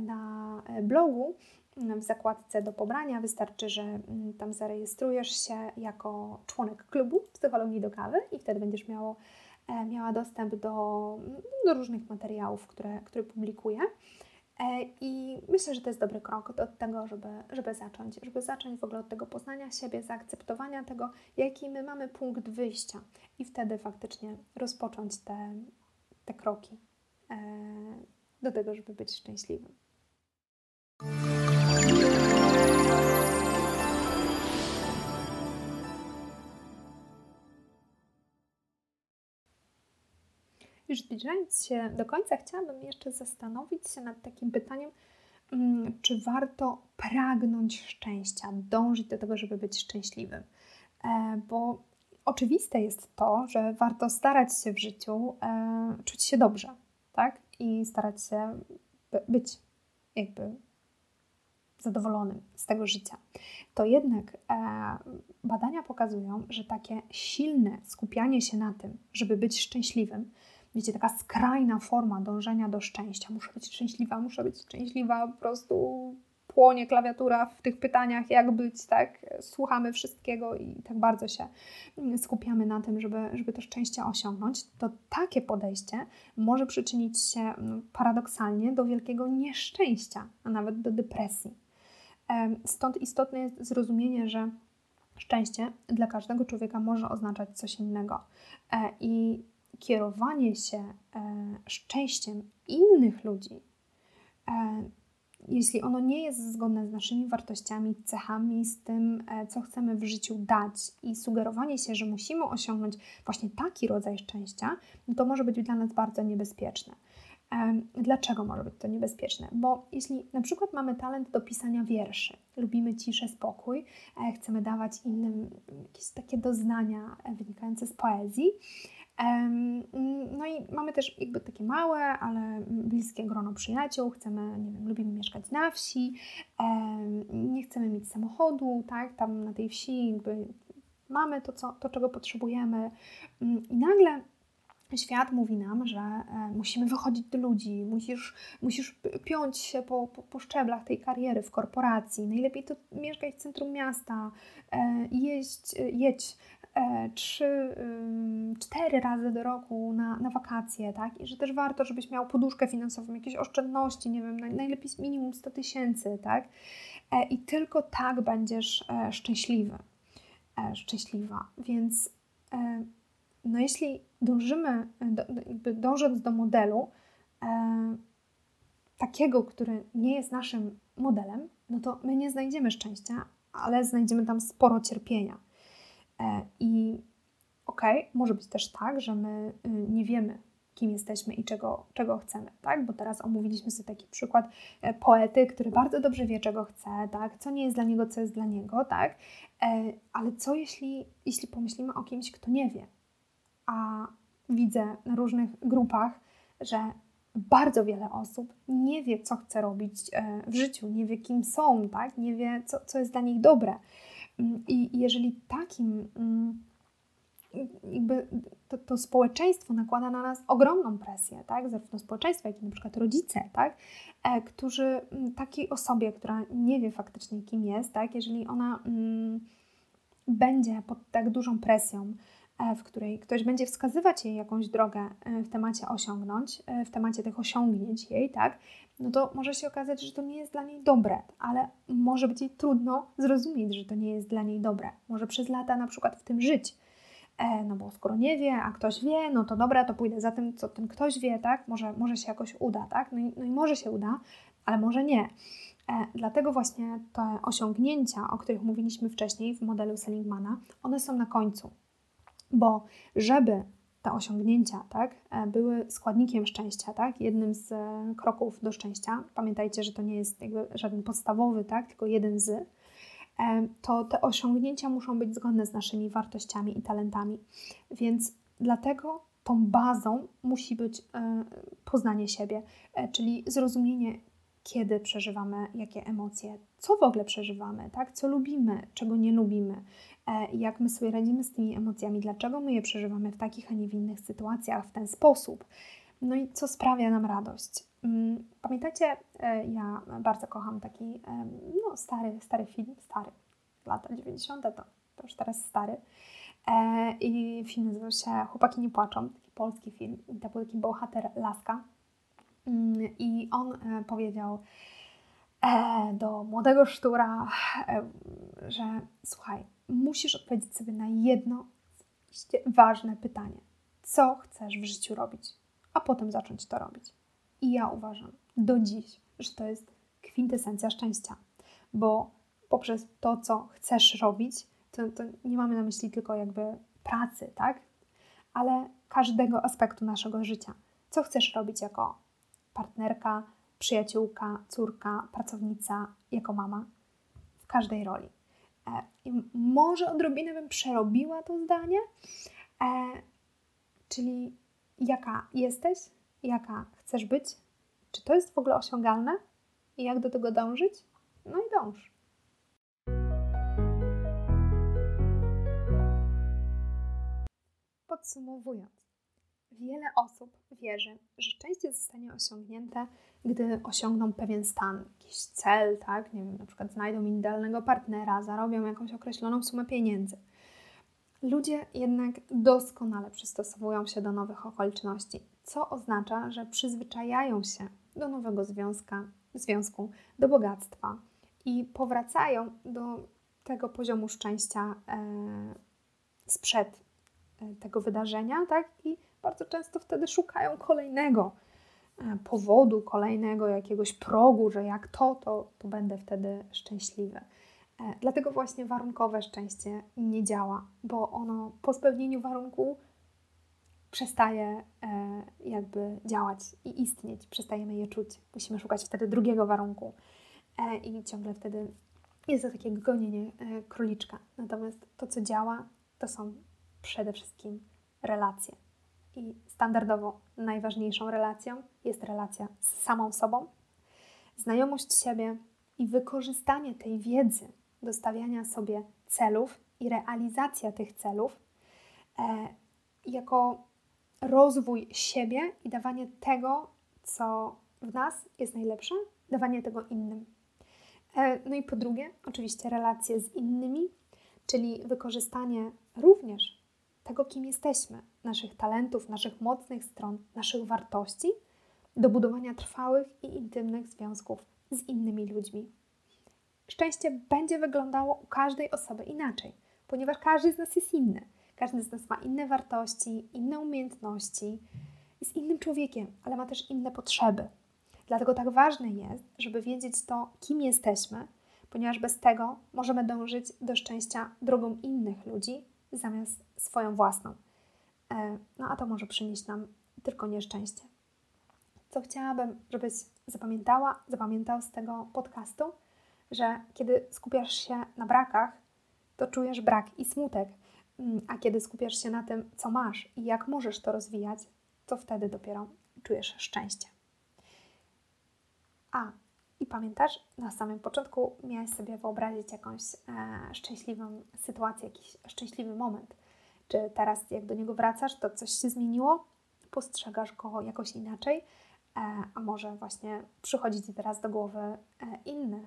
na blogu w zakładce do pobrania. Wystarczy, że mm, tam zarejestrujesz się jako członek klubu psychologii do kawy i wtedy będziesz miało, e, miała dostęp do, mm, do różnych materiałów, które, które publikuję. E, I myślę, że to jest dobry krok do tego, żeby, żeby zacząć, żeby zacząć w ogóle od tego poznania siebie, zaakceptowania tego, jaki my mamy punkt wyjścia i wtedy faktycznie rozpocząć te, te kroki e, do tego, żeby być szczęśliwym. Już zbliżając się do końca, chciałabym jeszcze zastanowić się nad takim pytaniem, mm, czy warto pragnąć szczęścia, dążyć do tego, żeby być szczęśliwym. E, bo oczywiste jest to, że warto starać się w życiu e, czuć się dobrze, tak? I starać się być jakby zadowolonym z tego życia. To jednak e, badania pokazują, że takie silne skupianie się na tym, żeby być szczęśliwym, wiecie, taka skrajna forma dążenia do szczęścia. Muszę być szczęśliwa, muszę być szczęśliwa, po prostu płonie klawiatura w tych pytaniach, jak być, tak? Słuchamy wszystkiego i tak bardzo się skupiamy na tym, żeby, żeby to szczęście osiągnąć, to takie podejście może przyczynić się no, paradoksalnie do wielkiego nieszczęścia, a nawet do depresji. Stąd istotne jest zrozumienie, że szczęście dla każdego człowieka może oznaczać coś innego. E, I kierowanie się e, szczęściem innych ludzi, e, jeśli ono nie jest zgodne z naszymi wartościami, cechami, z tym, co chcemy w życiu dać i sugerowanie się, że musimy osiągnąć właśnie taki rodzaj szczęścia, no to może być dla nas bardzo niebezpieczne. Dlaczego może być to niebezpieczne? Bo jeśli na przykład mamy talent do pisania wierszy, lubimy ciszę, spokój, e, chcemy dawać innym jakieś takie doznania e, wynikające z poezji, no i mamy też jakby takie małe, ale bliskie grono przyjaciół, chcemy, nie wiem, lubimy mieszkać na wsi, nie chcemy mieć samochodu, tak, tam na tej wsi jakby mamy to, co, to czego potrzebujemy. Mm, i nagle Świat mówi nam, że e, musimy wychodzić do ludzi, musisz, musisz piąć się po, po, po, szczeblach tej kariery w korporacji. Najlepiej to mieszkać w centrum miasta, e, jeść, e, jedź trzy, cztery razy do roku na, na wakacje, tak? I że też warto, żebyś miał poduszkę finansową, jakieś oszczędności, nie wiem, najlepiej minimum 100 tysięcy, tak? I tylko tak będziesz szczęśliwy, szczęśliwa. Więc no jeśli dążymy, jakby dążąc do modelu e, takiego, który nie jest naszym modelem, no to my nie znajdziemy szczęścia, ale znajdziemy tam sporo cierpienia. E, I okej, okay, może być też tak, że my y, nie wiemy, kim jesteśmy i czego, czego chcemy, tak? Bo teraz omówiliśmy sobie taki przykład e, poety, który bardzo dobrze wie, czego chce, tak? Co nie jest dla niego, co jest dla niego, tak? E, ale co jeśli, jeśli pomyślimy o kimś, kto nie wie, a widzę na różnych grupach, że bardzo wiele osób nie wie, co chce robić w życiu, nie wie, kim są, tak? nie wie, co, co jest dla nich dobre. I jeżeli takim mm, jakby to, to, społeczeństwo nakłada na nas ogromną presję, tak? zarówno społeczeństwo, jak i na przykład rodzice, tak? E, którzy mm, takiej osobie, która nie wie faktycznie kim jest, tak? jeżeli ona mm, będzie pod tak dużą presją, w której ktoś będzie wskazywać jej jakąś drogę e, w temacie osiągnąć, e, w temacie tych osiągnięć jej, tak, no to może się okazać, że to nie jest dla niej dobre, ale może być jej trudno zrozumieć, że to nie jest dla niej dobre. Może przez lata na przykład w tym żyć. No bo skoro nie wie, a ktoś wie, no to dobra, to pójdę za tym, co ten ktoś wie, tak? Może, może się jakoś uda, tak? No i, no i może się uda, ale może nie. Dlatego właśnie te osiągnięcia, o których mówiliśmy wcześniej w modelu Seligmana, one są na końcu bo żeby te osiągnięcia tak, e, były składnikiem szczęścia, tak, jednym z e, kroków do szczęścia, pamiętajcie, że to nie jest jakby żaden podstawowy, tak, tylko jeden z, e, to te osiągnięcia muszą być zgodne z naszymi wartościami i talentami. Więc dlatego tą bazą musi być poznanie siebie, czyli zrozumienie, kiedy przeżywamy jakie emocje, co w ogóle przeżywamy, tak? co lubimy, czego nie lubimy, jak my sobie radzimy z tymi emocjami, dlaczego my je przeżywamy w takich, a nie w innych sytuacjach w ten sposób. No i co sprawia nam radość? Mm, pamiętacie, e, ja bardzo kocham taki no, stary, stary film, stary, lata 90. to, to już teraz stary. E, I film nazywał się Chłopaki nie płaczą, taki polski film. I to był taki bohater Laska. Mm, I on e, powiedział do młodego sztura, że słuchaj, musisz odpowiedzieć sobie na jedno ważne pytanie. Co chcesz w życiu robić? A potem zacząć to robić. I ja uważam do dziś, że to jest kwintesencja szczęścia, bo poprzez to, co chcesz robić, to, to nie mamy na myśli tylko jakby pracy, tak? Ale każdego aspektu naszego życia. Co chcesz robić jako partnerka, przyjaciółka, córka, pracownica, jako mama? W każdej roli. E, może odrobinę bym przerobiła to zdanie, e, czyli jaka jesteś, jaka chcesz być, czy to jest w ogóle osiągalne i jak do tego dążyć? No i dąż. Podsumowując, wiele osób wierzy, że szczęście zostanie osiągnięte, gdy osiągną pewien stan, jakiś cel, tak? Nie wiem, na przykład znajdą idealnego partnera, zarobią jakąś określoną sumę pieniędzy. Ludzie jednak doskonale przystosowują się do nowych okoliczności, co oznacza, że przyzwyczajają się do nowego związka, związku, do bogactwa i powracają do tego poziomu szczęścia e, sprzed e, tego wydarzenia, tak? I bardzo często wtedy szukają kolejnego e, powodu, kolejnego jakiegoś progu, że jak to, to, to będę wtedy szczęśliwy. E, dlatego właśnie warunkowe szczęście nie działa, bo ono po spełnieniu warunku przestaje e, jakby działać i istnieć, przestajemy je czuć. Musimy szukać wtedy drugiego warunku i ciągle wtedy jest to takie gonienie króliczka. Natomiast to, co działa, to są przede wszystkim relacje. I standardowo najważniejszą relacją jest relacja z samą sobą, znajomość siebie i wykorzystanie tej wiedzy, do stawiania sobie celów i realizacja tych celów e, jako rozwój siebie i dawanie tego, co w nas jest najlepsze, dawanie tego innym. E, no i po drugie, oczywiście relacje z innymi, czyli wykorzystanie również tego, kim jesteśmy, naszych talentów, naszych mocnych stron, naszych wartości do budowania trwałych i intymnych związków z innymi ludźmi. Szczęście będzie wyglądało u każdej osoby inaczej, ponieważ każdy z nas jest inny. Każdy z nas ma inne wartości, inne umiejętności, jest innym człowiekiem, ale ma też inne potrzeby. Dlatego tak ważne jest, żeby wiedzieć to, kim jesteśmy, ponieważ bez tego możemy dążyć do szczęścia drogą innych ludzi zamiast swoją własną. E, no a to może przynieść nam tylko nieszczęście. Co chciałabym, żebyś zapamiętała, zapamiętał z tego podcastu, że kiedy skupiasz się na brakach, to czujesz brak i smutek, mm, a kiedy skupiasz się na tym, co masz i jak możesz to rozwijać, to wtedy dopiero czujesz szczęście. A, pamiętasz, na samym początku miałeś sobie wyobrazić jakąś e, szczęśliwą sytuację, jakiś szczęśliwy moment. Czy teraz, jak do niego wracasz, to coś się zmieniło? Postrzegasz go jakoś inaczej? E, a może właśnie przychodzi Ci teraz do głowy e, inny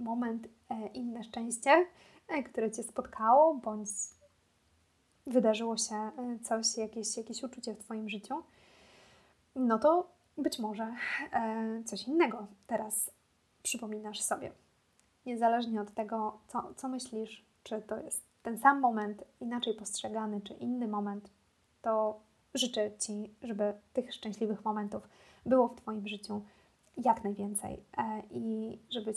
moment, e, inne szczęście, e, które Cię spotkało, bądź wydarzyło się e, coś, jakieś, jakieś uczucie w Twoim życiu, no to być może coś innego teraz przypominasz sobie. Niezależnie od tego, co, co myślisz, czy to jest ten sam moment, inaczej postrzegany, czy inny moment, to życzę Ci, żeby tych szczęśliwych momentów było w Twoim życiu jak najwięcej i żebyś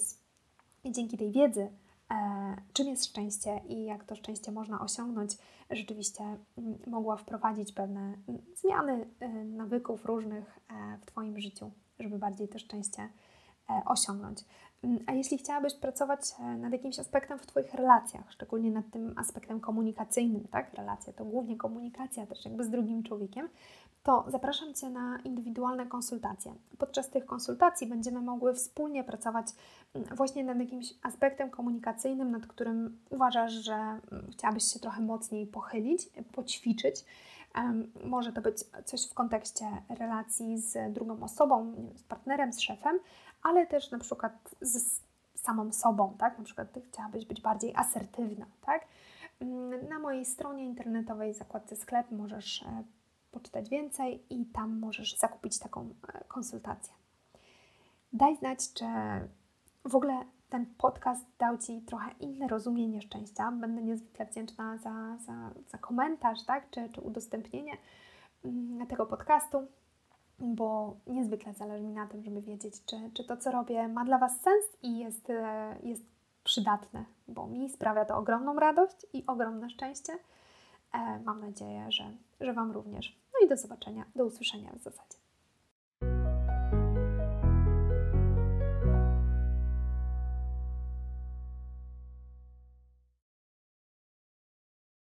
dzięki tej wiedzy, e, czym jest szczęście i jak to szczęście można osiągnąć, rzeczywiście mm, mogła wprowadzić pewne mm, zmiany e, nawyków różnych e, w Twoim życiu, żeby bardziej to szczęście osiągnąć. Mm, a jeśli chciałabyś pracować nad jakimś aspektem w Twoich relacjach, szczególnie nad tym aspektem komunikacyjnym, tak? Relacja to głównie komunikacja też jakby z drugim człowiekiem, to zapraszam Cię na indywidualne konsultacje. Podczas tych konsultacji będziemy mogły wspólnie pracować mm, właśnie nad jakimś aspektem komunikacyjnym, nad którym uważasz, że mm, chciałabyś się trochę mocniej pochylić, poćwiczyć, Może to być coś w kontekście relacji z drugą osobą, z partnerem, z szefem, ale też na przykład z samą sobą, tak? Na przykład Ty chciałabyś być bardziej asertywna, tak? Mm, na mojej stronie internetowej, zakładce sklep, możesz e, poczytać więcej i tam możesz zakupić taką e, konsultację. Daj znać, czy w ogóle ten podcast dał Ci trochę inne rozumienie szczęścia. Będę niezwykle wdzięczna za, za, za komentarz, tak? czy, czy udostępnienie mm, tego podcastu, bo niezwykle zależy mi na tym, żeby wiedzieć, czy, czy to, co robię, ma dla Was sens i jest, e, jest przydatne, bo mi sprawia to ogromną radość i ogromne szczęście. E, mam nadzieję, że, że Wam również. No i do zobaczenia, do usłyszenia w zasadzie.